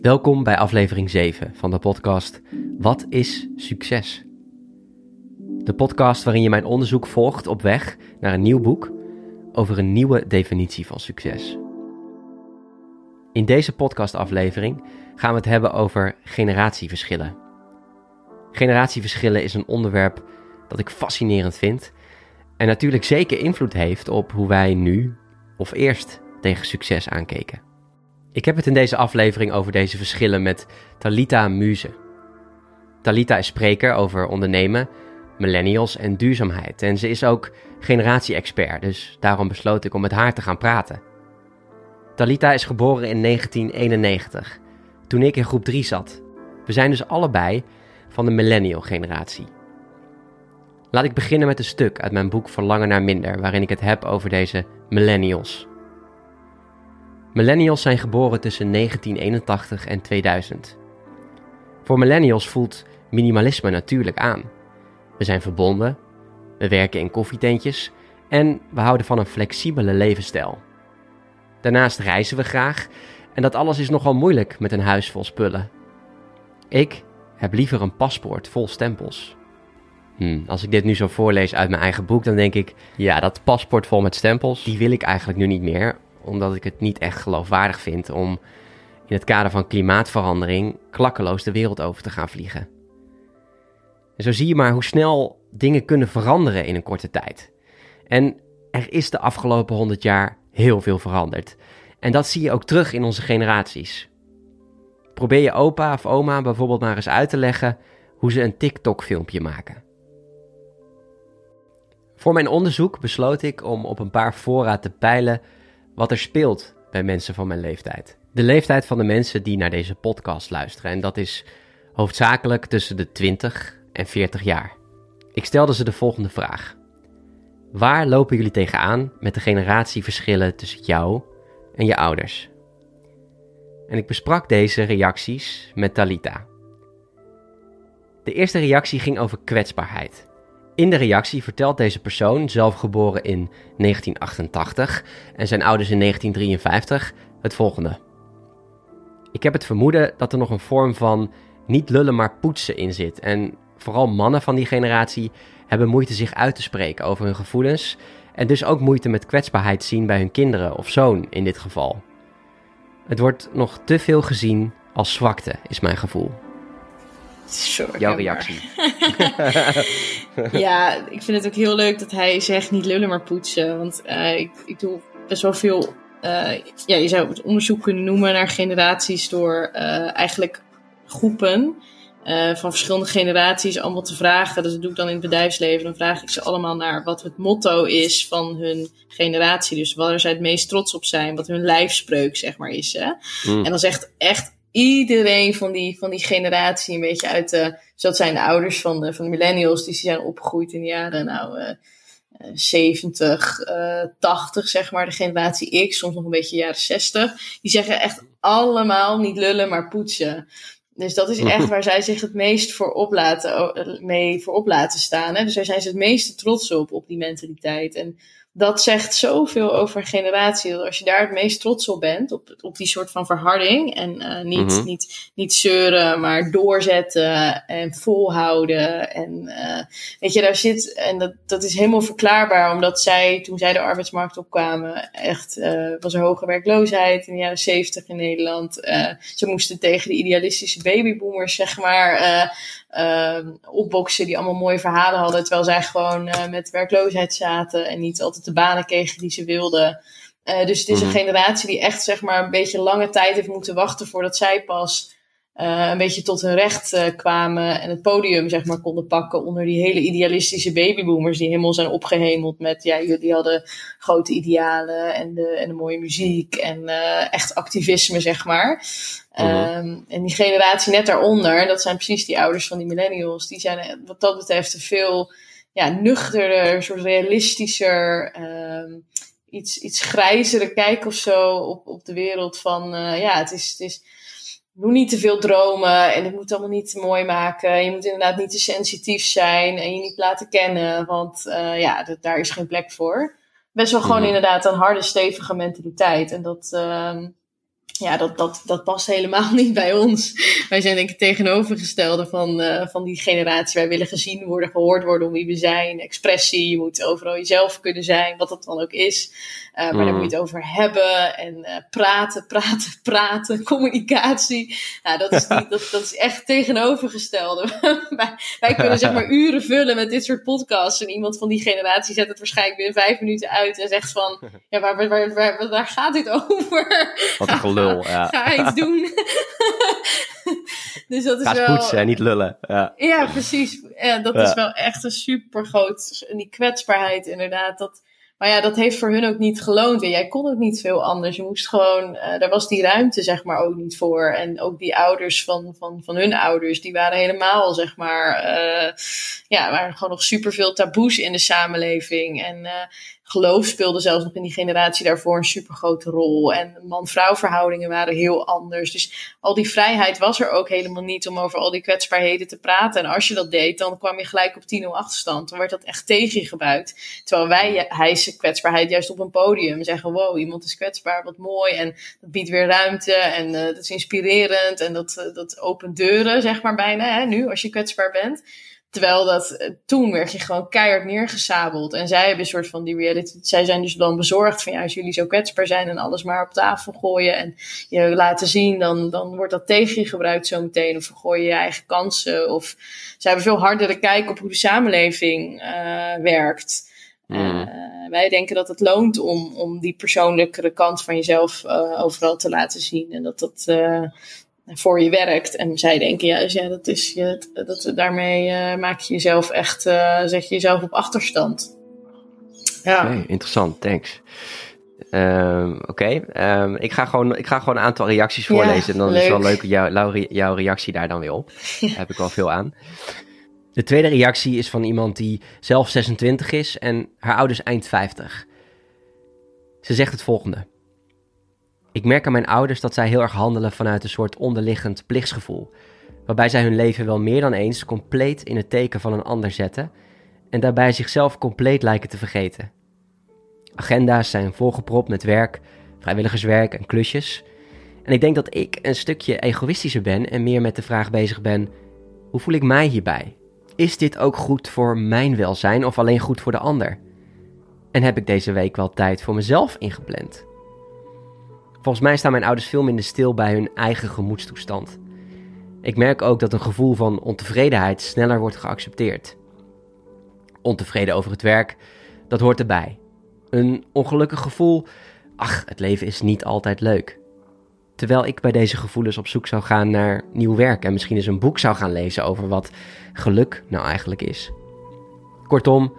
Welkom bij aflevering 7 van de podcast Wat is succes? De podcast waarin je mijn onderzoek volgt op weg naar een nieuw boek over een nieuwe definitie van succes. In deze podcastaflevering gaan we het hebben over generatieverschillen. Generatieverschillen is een onderwerp dat ik fascinerend vind en natuurlijk zeker invloed heeft op hoe wij nu of eerst tegen succes aankeken. Ik heb het in deze aflevering over deze verschillen met Talita Muze. Talita is spreker over ondernemen, millennials en duurzaamheid. En ze is ook generatie-expert, dus daarom besloot ik om met haar te gaan praten. Talita is geboren in 1991, toen ik in groep 3 zat. We zijn dus allebei van de millennial-generatie. Laat ik beginnen met een stuk uit mijn boek Verlangen naar Minder, waarin ik het heb over deze millennials. Millennials zijn geboren tussen 1981 en 2000. Voor millennials voelt minimalisme natuurlijk aan. We zijn verbonden, we werken in koffietentjes en we houden van een flexibele levensstijl. Daarnaast reizen we graag en dat alles is nogal moeilijk met een huis vol spullen. Ik heb liever een paspoort vol stempels. Hmm, als ik dit nu zo voorlees uit mijn eigen boek, dan denk ik, ja, dat paspoort vol met stempels, die wil ik eigenlijk nu niet meer, omdat ik het niet echt geloofwaardig vind om in het kader van klimaatverandering klakkeloos de wereld over te gaan vliegen. En zo zie je maar hoe snel dingen kunnen veranderen in een korte tijd. En er is de afgelopen honderd jaar heel veel veranderd. En dat zie je ook terug in onze generaties. Probeer je opa of oma bijvoorbeeld maar eens uit te leggen hoe ze een TikTok-filmpje maken. Voor mijn onderzoek besloot ik om op een paar fora te peilen wat er speelt bij mensen van mijn leeftijd. De leeftijd van de mensen die naar deze podcast luisteren. En dat is hoofdzakelijk tussen de 20 en 40 jaar. Ik stelde ze de volgende vraag. Waar lopen jullie tegenaan met de generatieverschillen tussen jou en je ouders? En ik besprak deze reacties met Talita. De eerste reactie ging over kwetsbaarheid. In de reactie vertelt deze persoon, zelf geboren in 1988 en zijn ouders in 1953, het volgende. Ik heb het vermoeden dat er nog een vorm van niet lullen maar poetsen in zit. En vooral mannen van die generatie hebben moeite zich uit te spreken over hun gevoelens. En dus ook moeite met kwetsbaarheid zien bij hun kinderen of zoon in dit geval. Het wordt nog te veel gezien als zwakte, is mijn gevoel. Jouw reactie. ja, ik vind het ook heel leuk dat hij zegt niet lullen maar poetsen. Want uh, ik, ik doe best wel veel, uh, ja, je zou het onderzoek kunnen noemen naar generaties door uh, eigenlijk groepen van verschillende generaties allemaal te vragen. Dus dat doe ik dan in het bedrijfsleven. Dan vraag ik ze allemaal naar wat het motto is van hun generatie. Dus waar zij het meest trots op zijn. Wat hun lijfspreuk, zeg maar, is. Hè? Mm. En dan zegt echt iedereen van die, van die generatie een beetje uit de. Dus dat zijn de ouders van de, van de millennials, die zijn opgegroeid in de jaren nou, uh, 70, uh, 80, zeg maar, de generatie X, soms nog een beetje jaren 60. Die zeggen echt allemaal niet lullen, maar poetsen. Dus dat is echt waar zij zich het meest voor op laten, mee voor op laten staan. Hè? Dus daar zijn ze het meeste trots op, op die mentaliteit. En dat zegt zoveel over generatie. Dat als je daar het meest trots op bent, op, op die soort van verharding. En uh, niet, mm-hmm. niet, niet zeuren, maar doorzetten en volhouden. En uh, weet je, daar zit. En dat, dat is helemaal verklaarbaar, omdat zij, toen zij de arbeidsmarkt opkwamen, echt uh, was er hoge werkloosheid in de jaren zeventig in Nederland. ze moesten tegen de idealistische babyboomers, zeg maar uh, opboksen die allemaal mooie verhalen hadden. Terwijl zij gewoon met werkloosheid zaten en niet altijd de banen kregen die ze wilden. Uh, dus het is een Mhm. generatie die echt zeg maar een beetje lange tijd heeft moeten wachten voordat zij pas uh, een beetje tot hun recht uh, kwamen en het podium zeg maar konden pakken onder die hele idealistische babyboomers die helemaal zijn opgehemeld met ja jullie hadden grote idealen en de, en de mooie muziek en echt activisme zeg maar. Mhm. Um, en die generatie net daaronder, dat zijn precies die ouders van die millennials, die zijn wat dat betreft een veel ja, nuchterder, soort realistischer, um, iets, iets grijzere kijk of zo op, op de wereld van uh, ja, het is, het is doe niet te veel dromen en het moet allemaal niet te mooi maken. Je moet inderdaad niet te sensitief zijn en je niet laten kennen, want uh, ja, dat, daar is geen plek voor. Best wel gewoon Mhm. inderdaad een harde, stevige mentaliteit. En dat, uh, ja, dat, dat, dat past helemaal niet bij ons. Wij zijn denk ik tegenovergestelde van, uh, van die generatie. Wij willen gezien worden, gehoord worden om wie we zijn. Expressie, je moet overal jezelf kunnen zijn, wat dat dan ook is. Uh, maar mm. daar moet je het over hebben en uh, praten, praten, praten, communicatie. Nou, dat is, niet, dat, dat is echt tegenovergestelde. wij, wij kunnen zeg maar uren vullen met dit soort podcasts. En iemand van die generatie zet het waarschijnlijk binnen vijf minuten uit en zegt van, ja, waar, waar, waar, waar, waar gaat dit over? Wat een ja. Ga iets doen. dus dat is Ga wel... poetsen en niet lullen. Ja, ja precies. Ja, dat is wel echt een super groot... En die kwetsbaarheid inderdaad, dat maar ja, dat heeft voor hun ook niet geloond. En jij kon ook niet veel anders. Je moest gewoon, uh, daar was die ruimte zeg maar ook niet voor. En ook die ouders van, van, van hun ouders, die waren helemaal zeg maar, uh, ja, waren gewoon nog superveel taboes in de samenleving. En uh, geloof speelde zelfs nog in die generatie daarvoor een supergrote rol. En man-vrouw verhoudingen waren heel anders. Dus al die vrijheid was er ook helemaal niet om over al die kwetsbaarheden te praten. En als je dat deed, dan kwam je gelijk op 10-0 achterstand. Dan werd dat echt tegen je gebruikt. Terwijl wij hijsen kwetsbaarheid juist op een podium. Zeggen, wow, iemand is kwetsbaar, wat mooi. En dat biedt weer ruimte en uh, dat is inspirerend. En dat, uh, dat opent deuren, zeg maar bijna, hè, nu, als je kwetsbaar bent. Terwijl dat eh, toen werd je gewoon keihard neergesabeld. En zij hebben een soort van die reality. Zij zijn dus dan bezorgd van ja, als jullie zo kwetsbaar zijn en alles maar op tafel gooien en je laten zien, dan, dan wordt dat tegen je gebruikt zometeen. Of vergooi je je eigen kansen. Of zij hebben veel hardere kijk op hoe de samenleving uh, werkt. Mm. Uh, wij denken dat het loont om, om die persoonlijkere kant van jezelf uh, overal te laten zien. En dat dat voor je werkt. En zij denken juist, ja, dat is je, dat, daarmee uh, maak je jezelf echt, uh, zet je jezelf op achterstand. Ja. Okay, interessant, thanks. Um, Oké, okay. um, ik, ga gewoon, ik ga gewoon een aantal reacties voorlezen. Ja, en dan leuk. is het wel leuk jou, jouw reactie daar dan weer op. Daar heb ik wel veel aan. De tweede reactie is van iemand die zelf 26 is en haar ouders eind 50. Ze zegt het volgende. Ik merk aan mijn ouders dat zij heel erg handelen vanuit een soort onderliggend plichtsgevoel, waarbij zij hun leven wel meer dan eens compleet in het teken van een ander zetten en daarbij zichzelf compleet lijken te vergeten. Agenda's zijn volgepropt met werk, vrijwilligerswerk en klusjes. En ik denk dat ik een stukje egoïstischer ben en meer met de vraag bezig ben: hoe voel ik mij hierbij? Is dit ook goed voor mijn welzijn of alleen goed voor de ander? En heb ik deze week wel tijd voor mezelf ingepland? Volgens mij staan mijn ouders veel minder stil bij hun eigen gemoedstoestand. Ik merk ook dat een gevoel van ontevredenheid sneller wordt geaccepteerd. Ontevreden over het werk, dat hoort erbij. Een ongelukkig gevoel, ach, het leven is niet altijd leuk. Terwijl ik bij deze gevoelens op zoek zou gaan naar nieuw werk en misschien eens een boek zou gaan lezen over wat geluk nou eigenlijk is. Kortom,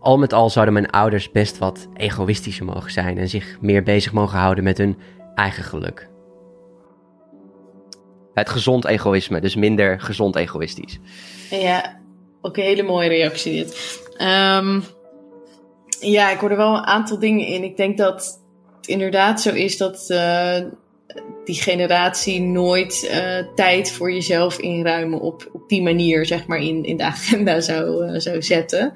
al met al zouden mijn ouders best wat egoïstischer mogen zijn en zich meer bezig mogen houden met hun eigen geluk. Het gezond egoïsme, dus minder gezond egoïstisch. Ja, ook een hele mooie reactie dit. Um, ja, ik hoor er wel een aantal dingen in. Ik denk dat het inderdaad zo is dat uh, die generatie nooit uh, tijd voor jezelf inruimen op, op die manier, zeg maar, in, in de agenda zou, uh, zou zetten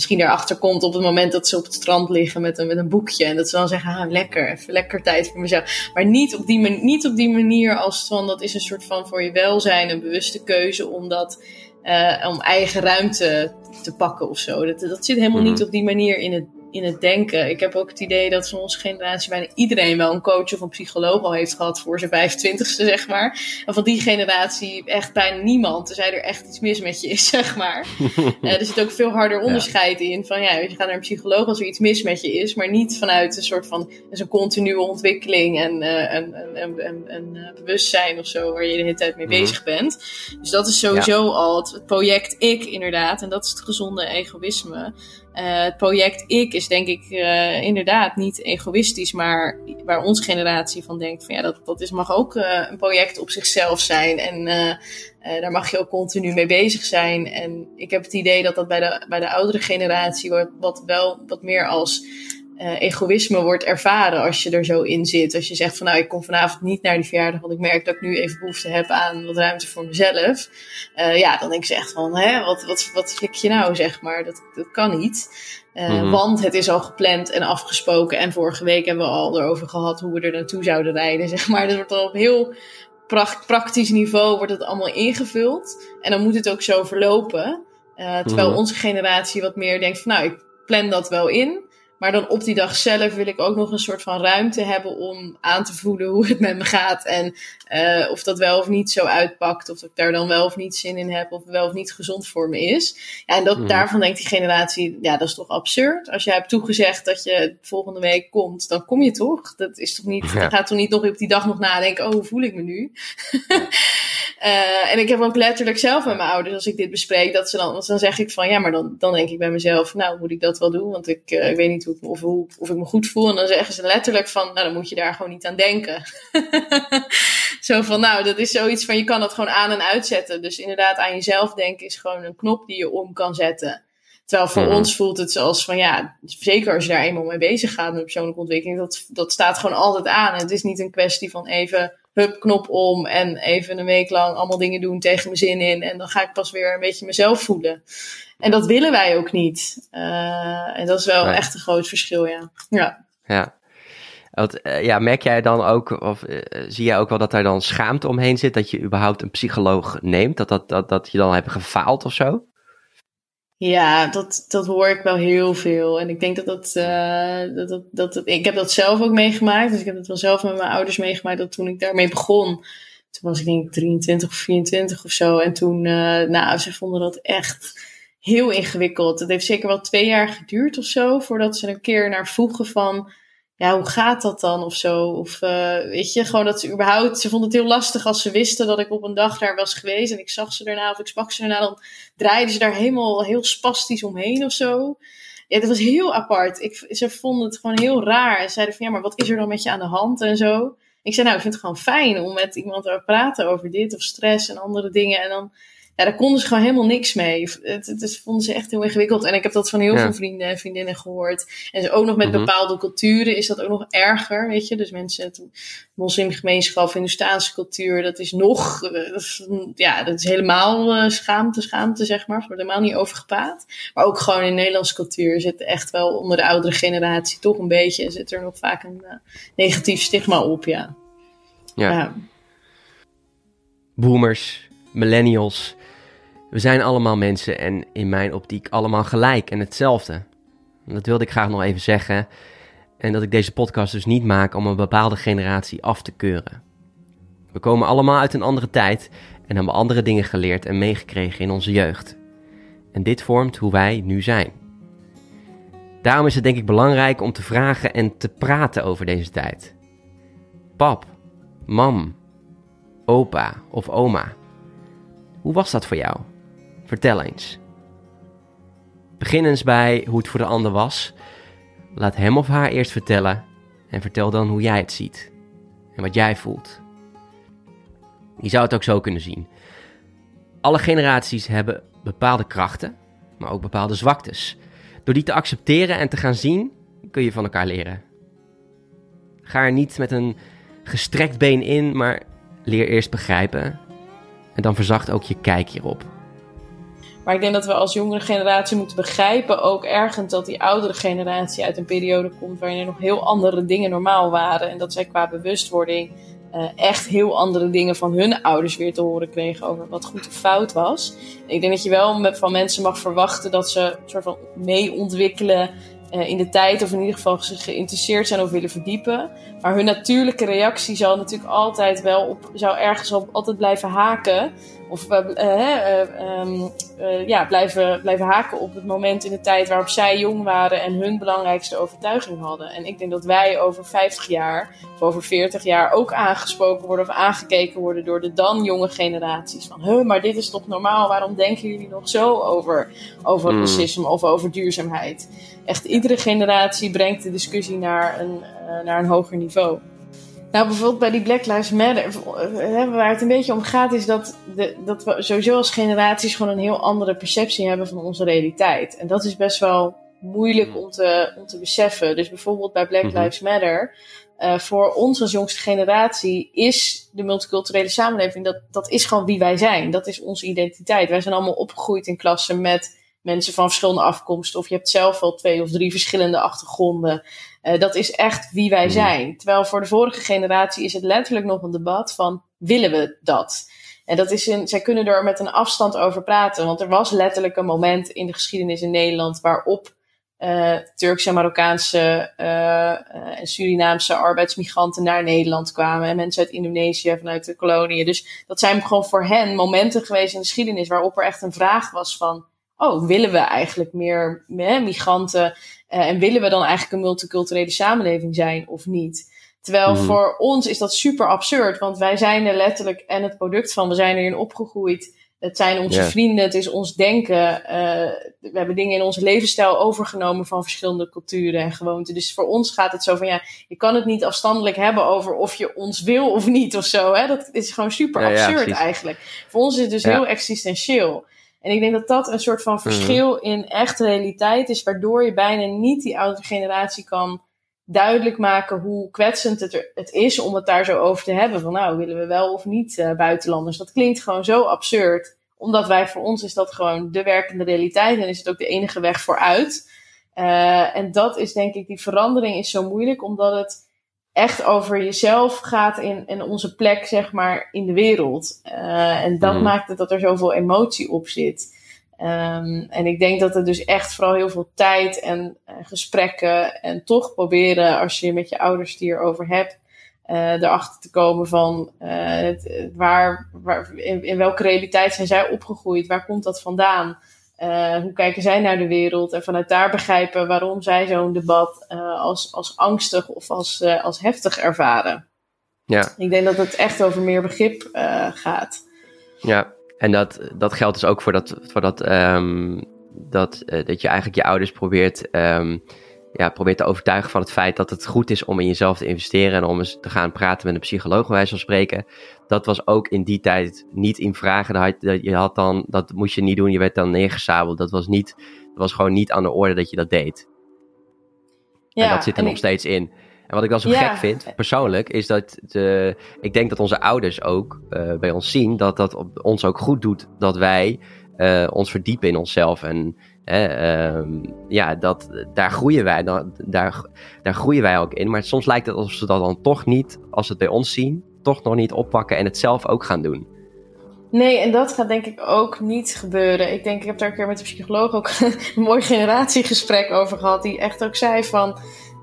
misschien daarachter komt op het moment dat ze op het strand liggen met een, met een boekje. En dat ze dan zeggen, ah, lekker, even lekker tijd voor mezelf. Maar niet op, die man, niet op die manier als van, dat is een soort van voor je welzijn, een bewuste keuze om dat, uh, om eigen ruimte te pakken of zo. Dat, dat zit helemaal niet mhm. op die manier in het in het denken. Ik heb ook het idee dat van onze generatie bijna iedereen wel een coach of een psycholoog al heeft gehad voor zijn 25ste, zeg maar. En van die generatie echt bijna niemand. Tenzij er echt iets mis met je is, zeg maar. uh, er zit ook veel harder onderscheid in. Van ja, je gaat naar een psycholoog als er iets mis met je is, maar niet vanuit een soort van een continue ontwikkeling en uh, een, een, een, een, bewustzijn of zo waar je de hele tijd mee mhm. bezig bent. Dus dat is sowieso al het project ik, inderdaad. En dat is het gezonde egoïsme. Uh, het project ik is denk ik uh, inderdaad niet egoïstisch, maar waar onze generatie van denkt van ja, dat, dat is, mag ook uh, een project op zichzelf zijn en daar mag je ook continu mee bezig zijn. En ik heb het idee dat dat bij de, bij de oudere generatie wat wel wat meer als uh, egoïsme wordt ervaren als je er zo in zit. Als je zegt van nou, ik kom vanavond niet naar die verjaardag, want ik merk dat ik nu even behoefte heb aan wat ruimte voor mezelf. Uh, ja, dan denk ik echt van, hè, wat, wat, wat flik je nou, zeg maar. Dat, dat kan niet. Uh, mm-hmm. Want het is al gepland en afgesproken. En vorige week hebben we al erover gehad hoe we er naartoe zouden rijden, zeg maar. Dat wordt al op heel praktisch niveau wordt het allemaal ingevuld. En dan moet het ook zo verlopen. terwijl mm-hmm. onze generatie wat meer denkt van nou, ik plan dat wel in. Maar dan op die dag zelf wil ik ook nog een soort van ruimte hebben om aan te voelen hoe het met me gaat. En uh, of dat wel of niet zo uitpakt. Of ik daar dan wel of niet zin in heb. Of wel of niet gezond voor me is. Ja, en dat, mm. daarvan denkt die generatie, ja, dat is toch absurd. Als jij hebt toegezegd dat je volgende week komt, dan kom je toch? Dat is toch niet, ja. gaat toch niet nog op die dag nog nadenken, oh, hoe voel ik me nu? Uh, en ik heb ook letterlijk zelf met mijn ouders, als ik dit bespreek, dat ze dan, dan zeg ik van ja, maar dan, dan denk ik bij mezelf, nou moet ik dat wel doen, want ik, uh, ik weet niet hoe ik, of, hoe, of ik me goed voel. En dan zeggen ze letterlijk van, nou dan moet je daar gewoon niet aan denken. Zo van, nou dat is zoiets van, je kan dat gewoon aan en uitzetten. Dus inderdaad aan jezelf denken is gewoon een knop die je om kan zetten. Terwijl voor mm. ons voelt het zoals van ja, zeker als je daar eenmaal mee bezig gaat met persoonlijke ontwikkeling, dat, dat staat gewoon altijd aan. Het is niet een kwestie van even hup, knop om en even een week lang allemaal dingen doen tegen mijn zin in. En dan ga ik pas weer een beetje mezelf voelen. En dat willen wij ook niet. Uh, en dat is wel echt een groot verschil, ja. Ja. ja. Uh, ja, merk jij dan ook, of uh, zie jij ook wel dat daar dan schaamte omheen zit, dat je überhaupt een psycholoog neemt? Dat, dat, dat, dat je dan hebt gefaald of zo? Ja, dat, dat hoor ik wel heel veel. En ik denk dat dat, uh, dat, dat, dat, dat, Ik heb dat zelf ook meegemaakt. Dus ik heb het wel zelf met mijn ouders meegemaakt. Dat toen ik daarmee begon. Toen was ik denk ik 23 of 24 of zo. En toen, uh, nou, ze vonden dat echt heel ingewikkeld. Het heeft zeker wel twee jaar geduurd of zo. Voordat ze een keer naar vroegen van ja, hoe gaat dat dan of zo? Of uh, weet je, gewoon dat ze überhaupt, ze vonden het heel lastig als ze wisten dat ik op een dag daar was geweest en ik zag ze daarna of ik sprak ze daarna, dan draaiden ze daar helemaal heel spastisch omheen of zo. Ja, dat was heel apart. Ik, ze vonden het gewoon heel raar en zeiden van ja, maar wat is er dan met je aan de hand en zo. Ik zei nou, ik vind het gewoon fijn om met iemand te praten over dit of stress en andere dingen en dan ja, daar konden ze gewoon helemaal niks mee. Het, het, vonden ze echt heel ingewikkeld. En ik heb dat van heel veel vrienden en vriendinnen gehoord. En ook nog met mhm. bepaalde culturen is dat ook nog erger, weet je. Dus mensen, het moslimgemeenschap, Hindoestaanse cultuur, dat is nog, eh, dat is, ja, dat is helemaal uh, schaamte, schaamte, zeg maar. Er wordt helemaal niet over gepraat. Maar ook gewoon in Nederlandse cultuur zit echt wel onder de oudere generatie toch een beetje, zit er nog vaak een uh, negatief stigma op, ja. Ja. ja. Boomers, millennials, we zijn allemaal mensen en in mijn optiek allemaal gelijk en hetzelfde. Dat wilde ik graag nog even zeggen. En dat ik deze podcast dus niet maak om een bepaalde generatie af te keuren. We komen allemaal uit een andere tijd en hebben andere dingen geleerd en meegekregen in onze jeugd. En dit vormt hoe wij nu zijn. Daarom is het denk ik belangrijk om te vragen en te praten over deze tijd. Pap, mam, opa of oma. Hoe was dat voor jou? Vertel eens. Begin eens bij hoe het voor de ander was. Laat hem of haar eerst vertellen en vertel dan hoe jij het ziet en wat jij voelt. Je zou het ook zo kunnen zien. Alle generaties hebben bepaalde krachten, maar ook bepaalde zwaktes. Door die te accepteren en te gaan zien, kun je van elkaar leren. Ga er niet met een gestrekt been in, maar leer eerst begrijpen. En dan verzacht ook je kijk hierop. Maar ik denk dat we als jongere generatie moeten begrijpen, ook ergens, dat die oudere generatie uit een periode komt waarin er nog heel andere dingen normaal waren. En dat zij qua bewustwording uh, echt heel andere dingen van hun ouders weer te horen kregen over wat goed of fout was. ik denk dat je wel van mensen mag verwachten dat ze soort van mee ontwikkelen uh, in de tijd, of in ieder geval geïnteresseerd zijn of willen verdiepen. Maar hun natuurlijke reactie zal natuurlijk altijd wel op, zou ergens op altijd blijven haken of um, ja, blijven, blijven haken op het moment in de tijd waarop zij jong waren en hun belangrijkste overtuiging hadden. En ik denk dat wij over 50 jaar of over 40 jaar ook aangesproken worden of aangekeken worden door de dan jonge generaties. Van, huh, maar dit is toch normaal? Waarom denken jullie nog zo over, over hmm. racisme of over duurzaamheid? Echt iedere generatie brengt de discussie naar een, naar een hoger niveau. Nou, bijvoorbeeld bij die Black Lives Matter, eh, waar het een beetje om gaat, is dat, de, dat we sowieso als generaties gewoon een heel andere perceptie hebben van onze realiteit. En dat is best wel moeilijk om te, om te beseffen. Dus bijvoorbeeld bij Black Mhm. Lives Matter. eh, voor ons als jongste generatie is de multiculturele samenleving, dat, dat is gewoon wie wij zijn. Dat is onze identiteit. Wij zijn allemaal opgegroeid in klassen met mensen van verschillende afkomsten. Of je hebt zelf wel twee of drie verschillende achtergronden. Eh, dat is echt wie wij Mhm. zijn. Terwijl voor de vorige generatie is het letterlijk nog een debat van willen we dat? En dat is een, zij kunnen er met een afstand over praten. Want er was letterlijk een moment in de geschiedenis in Nederland waarop eh, Turkse Marokkaanse eh, en Surinaamse arbeidsmigranten naar Nederland kwamen. En mensen uit Indonesië, vanuit de koloniën. Dus dat zijn gewoon voor hen momenten geweest in de geschiedenis waarop er echt een vraag was van... Oh, willen we eigenlijk meer hè, migranten? eh, en willen we dan eigenlijk een multiculturele samenleving zijn of niet? Terwijl Mhm. voor ons is dat super absurd, want wij zijn er letterlijk en het product van, we zijn erin opgegroeid. Het zijn onze vrienden, het is ons denken. eh, we hebben dingen in onze levensstijl overgenomen van verschillende culturen en gewoonten. Dus voor ons gaat het zo van ja, je kan het niet afstandelijk hebben over of je ons wil of niet of zo. Hè? Dat is gewoon super Ja, ja, absurd eigenlijk. Voor ons is het dus Ja. heel existentieel. En ik denk dat dat een soort van verschil in echte realiteit is, waardoor je bijna niet die oudere generatie kan duidelijk maken hoe kwetsend het, er- het is om het daar zo over te hebben. Van nou, willen we wel of niet eh, buitenlanders? Dat klinkt gewoon zo absurd. Omdat wij, voor ons is dat gewoon de werkende realiteit en is het ook de enige weg vooruit. Eh, en dat is denk ik, die verandering is zo moeilijk, omdat het echt over jezelf gaat in, in onze plek, zeg maar, in de wereld. Eh, en dat Mhm. maakt het dat er zoveel emotie op zit. Ehm, en ik denk dat het dus echt vooral heel veel tijd en eh, gesprekken en toch proberen, als je met je ouders het hierover hebt, eh, erachter te komen van het- waar, waar, in, in welke realiteit zijn zij opgegroeid, waar komt dat vandaan, Eh, hoe kijken zij naar de wereld en vanuit daar begrijpen waarom zij zo'n debat eh, als, als angstig of als, eh, als heftig ervaren. Ja. Ik denk dat het echt over meer begrip gaat. Ja, en dat, dat geldt dus ook voor dat, voor dat, ehm, dat, dat je eigenlijk je ouders probeert, ehm, ja, probeert te overtuigen van het feit dat het goed is om in jezelf te investeren en om eens te gaan praten met een psycholoog, bij wijze van spreken. Dat was ook in die tijd niet in vragen. Je had dan, dat moest je niet doen, je werd dan neergesabeld. Dat was, niet, dat was gewoon niet aan de orde dat je dat deed. Ja, en dat zit er nog ik- steeds in. En wat ik dan zo Ja. gek vind, persoonlijk, is dat de, ik denk dat onze ouders ook eh, bij ons zien dat dat op- ons ook goed doet dat wij eh, ons verdiepen in onszelf. En ehm, ja, dat, daar, groeien wij, dan, daar, daar groeien wij ook in. Maar soms lijkt het alsof ze dat dan toch niet, als ze het bij ons zien, toch nog niet oppakken en het zelf ook gaan doen. Nee, en dat gaat denk ik ook niet gebeuren. Ik denk, ik heb daar een keer met de psycholoog ook een mooi generatiegesprek over gehad. Die echt ook zei van,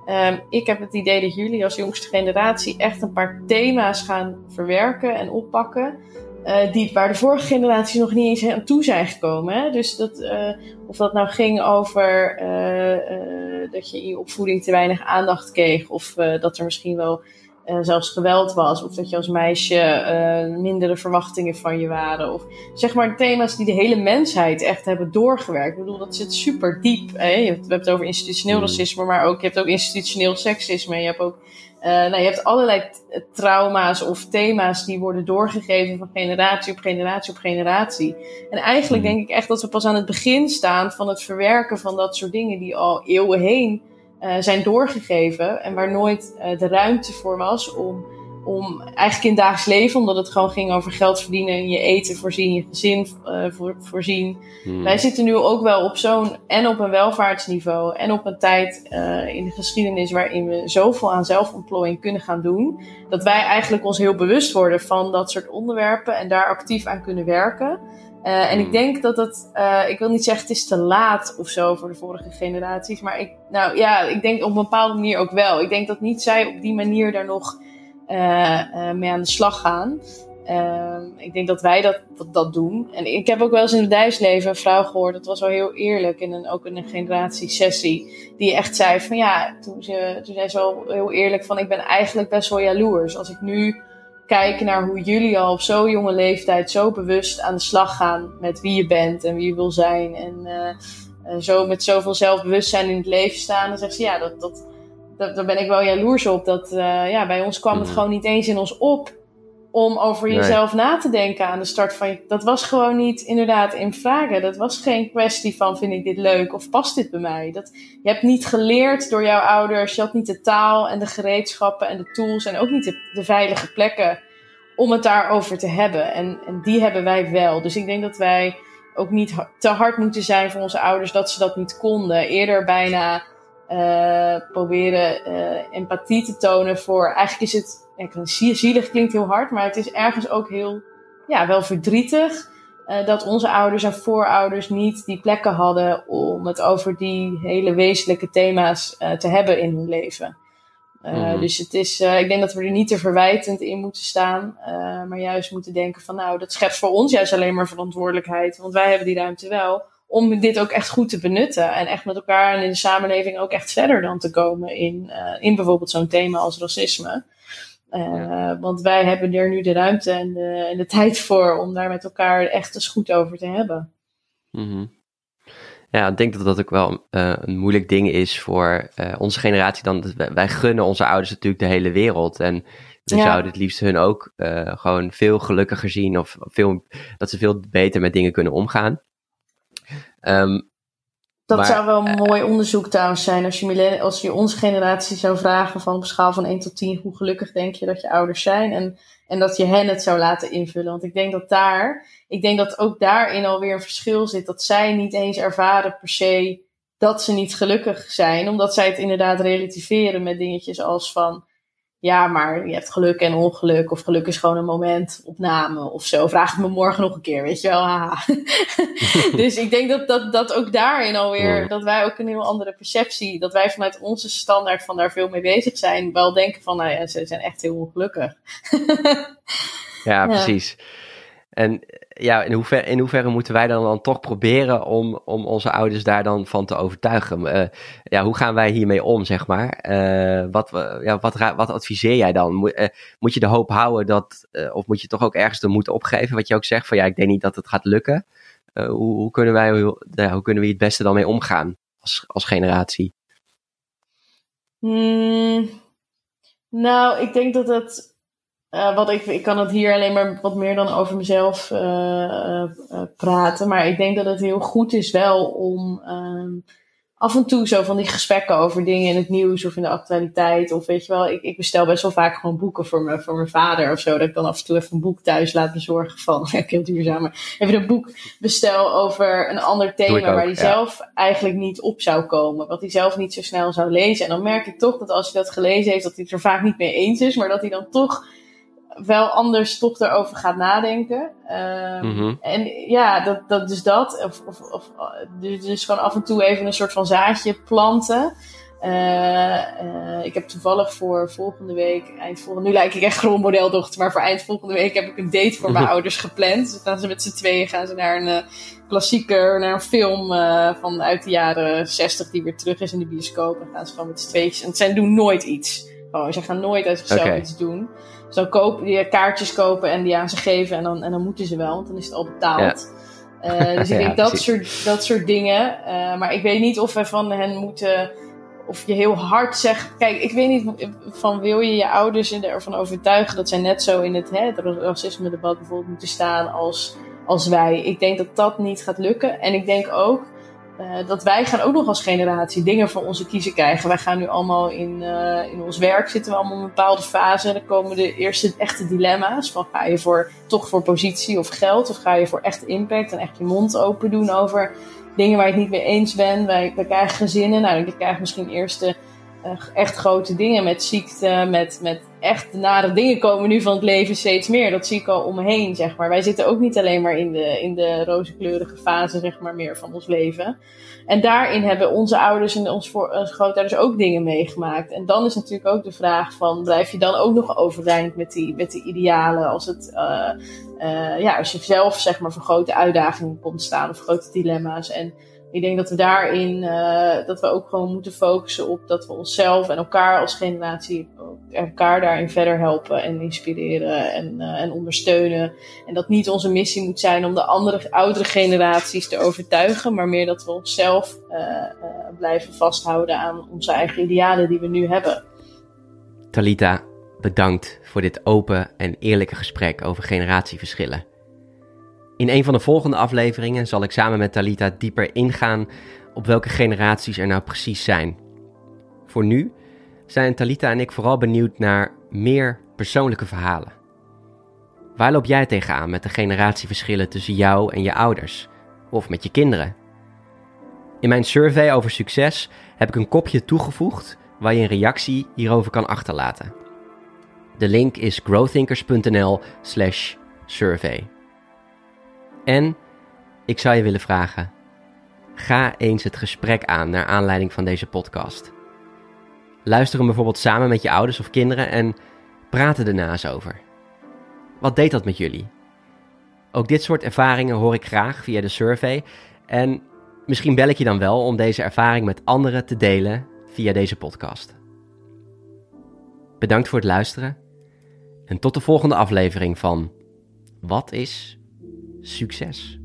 ehm, ik heb het idee dat jullie als jongste generatie echt een paar thema's gaan verwerken en oppakken. Die, waar de vorige generaties nog niet eens aan toe zijn gekomen. Hè? Dus dat, eh, of dat nou ging over eh, dat je in je opvoeding te weinig aandacht kreeg. Of dat er misschien wel zelfs geweld was. Of dat je als meisje mindere verwachtingen van je waren. Of zeg maar thema's die de hele mensheid echt hebben doorgewerkt. Ik bedoel, dat zit super diep. Hè? Je hebt, we hebben het over institutioneel Mm. racisme, maar ook, je hebt ook institutioneel seksisme. Je hebt ook eh, nou, je hebt allerlei t- trauma's of thema's die worden doorgegeven van generatie op generatie op generatie. En eigenlijk Mhm. denk ik echt dat we pas aan het begin staan van het verwerken van dat soort dingen die al eeuwen heen eh, zijn doorgegeven. En waar nooit eh, de ruimte voor was om, om eigenlijk in het dagelijks leven, omdat het gewoon ging over geld verdienen en je eten voorzien, je gezin eh, voor, voorzien. Hmm. Wij zitten nu ook wel op zo'n en op een welvaartsniveau en op een tijd eh, in de geschiedenis waarin we zoveel aan zelfontplooiing kunnen gaan doen, dat wij eigenlijk ons heel bewust worden van dat soort onderwerpen en daar actief aan kunnen werken. Eh, en ik Hmm. denk dat het, eh, ik wil niet zeggen het is te laat of zo voor de vorige generaties, maar ik, nou ja, ik denk op een bepaalde manier ook wel. Ik denk dat niet zij op die manier daar nog mee aan de slag gaan. Ehm, ik denk dat wij dat, dat, dat doen. En ik heb ook wel eens in het bedrijfsleven een vrouw gehoord, dat was wel heel eerlijk, in een, ook in een generatiesessie, die echt zei van ja, toen, ze, toen zei ze wel heel eerlijk van ik ben eigenlijk best wel jaloers. Als ik nu kijk naar hoe jullie al op zo'n jonge leeftijd zo bewust aan de slag gaan met wie je bent en wie je wil zijn. En eh, eh, zo met zoveel zelfbewustzijn in het leven staan. Dan zegt ze ja, dat, dat, dat, daar ben ik wel jaloers op. Dat, eh, ja, bij ons kwam het Mhm. gewoon niet eens in ons op om over jezelf na te denken aan de start van je. Dat was gewoon niet inderdaad in vragen. Dat was geen kwestie van vind ik dit leuk of past dit bij mij. Dat, je hebt niet geleerd door jouw ouders. Je had niet de taal en de gereedschappen en de tools en ook niet de, de veilige plekken om het daarover te hebben. En, en die hebben wij wel. Dus ik denk dat wij ook niet te hard moeten zijn voor onze ouders dat ze dat niet konden. Eerder bijna uh, proberen uh, empathie te tonen voor. Eigenlijk is het. Ja, zielig klinkt heel hard, maar het is ergens ook heel. Ja, wel verdrietig. Uh, dat onze ouders en voorouders niet die plekken hadden om het over die hele wezenlijke thema's te hebben in hun leven. Mm Dus het is, ik denk dat we er niet te verwijtend in moeten staan, maar juist moeten denken van nou, dat schept voor ons juist alleen maar verantwoordelijkheid, want wij hebben die ruimte wel om dit ook echt goed te benutten. En echt met elkaar en in de samenleving ook echt verder dan te komen in, uh, in bijvoorbeeld zo'n thema als racisme. Uh, Want wij hebben er nu de ruimte en de, en de tijd voor om daar met elkaar echt eens goed over te hebben. Mm -hmm. Ja, ik denk dat dat ook wel uh, een moeilijk ding is voor onze generatie. Dan, wij gunnen onze ouders natuurlijk de hele wereld. En we ja. zouden het liefst hun ook gewoon veel gelukkiger zien. Of veel, dat ze veel beter met dingen kunnen omgaan. Um, dat zou wel een mooi onderzoek trouwens zijn als je, als je onze generatie zou vragen van op schaal van 1 tot 10, hoe gelukkig denk je dat je ouders zijn? En, en dat je hen het zou laten invullen. Want ik denk dat daar, ik denk dat ook daarin alweer een verschil zit. Dat zij niet eens ervaren per se dat ze niet gelukkig zijn. Omdat zij het inderdaad relativeren met dingetjes als van, ja, maar je hebt geluk en ongeluk. Of geluk is gewoon een momentopname of zo. Vraag het me morgen nog een keer, weet je wel. dus ik denk dat, dat, dat ook daarin alweer, dat wij ook een heel andere perceptie, dat wij vanuit onze standaard van daar veel mee bezig zijn, wel denken van, nou ja, ze zijn echt heel ongelukkig. ja, precies. En ja, in, hoever, in hoeverre moeten wij dan, dan toch proberen om, om onze ouders daar dan van te overtuigen? Uh, ja, hoe gaan wij hiermee om, zeg maar? Uh, wat, ja, wat, wat adviseer jij dan? Moet, uh, moet je de hoop houden dat, of moet je toch ook ergens de moed opgeven? Wat je ook zegt van ja, ik denk niet dat het gaat lukken. hoe, hoe, kunnen wij, hoe, hoe kunnen we het beste dan mee omgaan als, als generatie? Hmm, nou, ik denk dat het uh, wat ik, ik kan het hier alleen maar wat meer dan over mezelf uh, uh, praten. Maar ik denk dat het heel goed is wel om ehm, af en toe zo van die gesprekken over dingen in het nieuws of in de actualiteit. Of weet je wel, ik, ik bestel best wel vaak gewoon boeken voor, me, voor mijn vader of zo. Dat ik dan af en toe even een boek thuis laat bezorgen van, ja, heel duurzaam, maar even een boek bestel over een ander thema waar hij zelf eigenlijk niet op zou komen. Wat hij zelf niet zo snel zou lezen. En dan merk ik toch dat als hij dat gelezen heeft, dat hij het er vaak niet mee eens is. Maar dat hij dan toch wel anders toch erover gaat nadenken. Um, En ja, dat, dat dus dat. Of, of, of dus, dus gewoon af en toe even een soort van zaadje planten. Uh, uh, ik heb toevallig voor volgende week, eind volgende, nu lijk ik echt rolmodeldochter, maar voor eind volgende week heb ik een date voor mijn ouders gepland. Dus gaan ze met z'n tweeën gaan ze naar een klassieker, naar een film van uit de jaren 60 die weer terug is in de bioscoop. En gaan ze gewoon met z'n tweeën. En zij doen nooit iets. Gewoon, ze gaan nooit uit zichzelf okay. iets doen zo kopen, die kaartjes kopen en die aan ze geven. En dan, en dan moeten ze wel, want dan is het al betaald. Ja. Uh, dus ik denk dat, soort, dat soort dingen. Uh, maar ik weet niet of we van hen moeten. Of je heel hard zegt. Kijk, ik weet niet van wil je je ouders ervan overtuigen dat zij net zo in het, hè, het racisme-debat bijvoorbeeld moeten staan als, als wij. Ik denk dat dat niet gaat lukken. En ik denk ook uh, dat wij gaan ook nog als generatie dingen voor onze kiezen krijgen. Wij gaan nu allemaal in, uh, in ons werk zitten we allemaal in een bepaalde fase. Dan komen de eerste echte dilemma's. Van ga je voor, toch voor positie of geld? Of ga je voor echt impact en echt je mond open doen over dingen waar je het niet mee eens bent? Wij, krijgen gezinnen. Nou, je krijgt misschien eerste uh, echt grote dingen met ziekte, met, met echt nare dingen komen nu van het leven steeds meer. Dat zie ik al om me heen, zeg maar. Wij zitten ook niet alleen maar in de, in de rozekleurige fase, zeg maar, meer van ons leven. En daarin hebben onze ouders en onze, voor, grootouders ook dingen meegemaakt. En dan is natuurlijk ook de vraag van, blijf je dan ook nog overeind met die, met die idealen? Als het, uh, uh, ja, als je zelf, zeg maar, voor grote uitdagingen komt staan of grote dilemma's. En ik denk dat we daarin, uh, dat we ook gewoon moeten focussen op dat we onszelf en elkaar als generatie, elkaar daarin verder helpen en inspireren en, uh, en ondersteunen. En dat niet onze missie moet zijn om de andere, oudere generaties te overtuigen, maar meer dat we onszelf uh, blijven vasthouden aan onze eigen idealen die we nu hebben. Talita, bedankt voor dit open en eerlijke gesprek over generatieverschillen. In een van de volgende afleveringen zal ik samen met Talita dieper ingaan op welke generaties er nou precies zijn. Voor nu zijn Talita en ik vooral benieuwd naar meer persoonlijke verhalen. Waar loop jij tegenaan met de generatieverschillen tussen jou en je ouders? Of met je kinderen? In mijn survey over succes heb ik een kopje toegevoegd waar je een reactie hierover kan achterlaten. De link is growthinkers.nl/slash survey. En ik zou je willen vragen: ga eens het gesprek aan naar aanleiding van deze podcast. Luister hem bijvoorbeeld samen met je ouders of kinderen en praat er over. Wat deed dat met jullie? Ook dit soort ervaringen hoor ik graag via de survey. En misschien bel ik je dan wel om deze ervaring met anderen te delen via deze podcast. Bedankt voor het luisteren en tot de volgende aflevering van Wat is succes?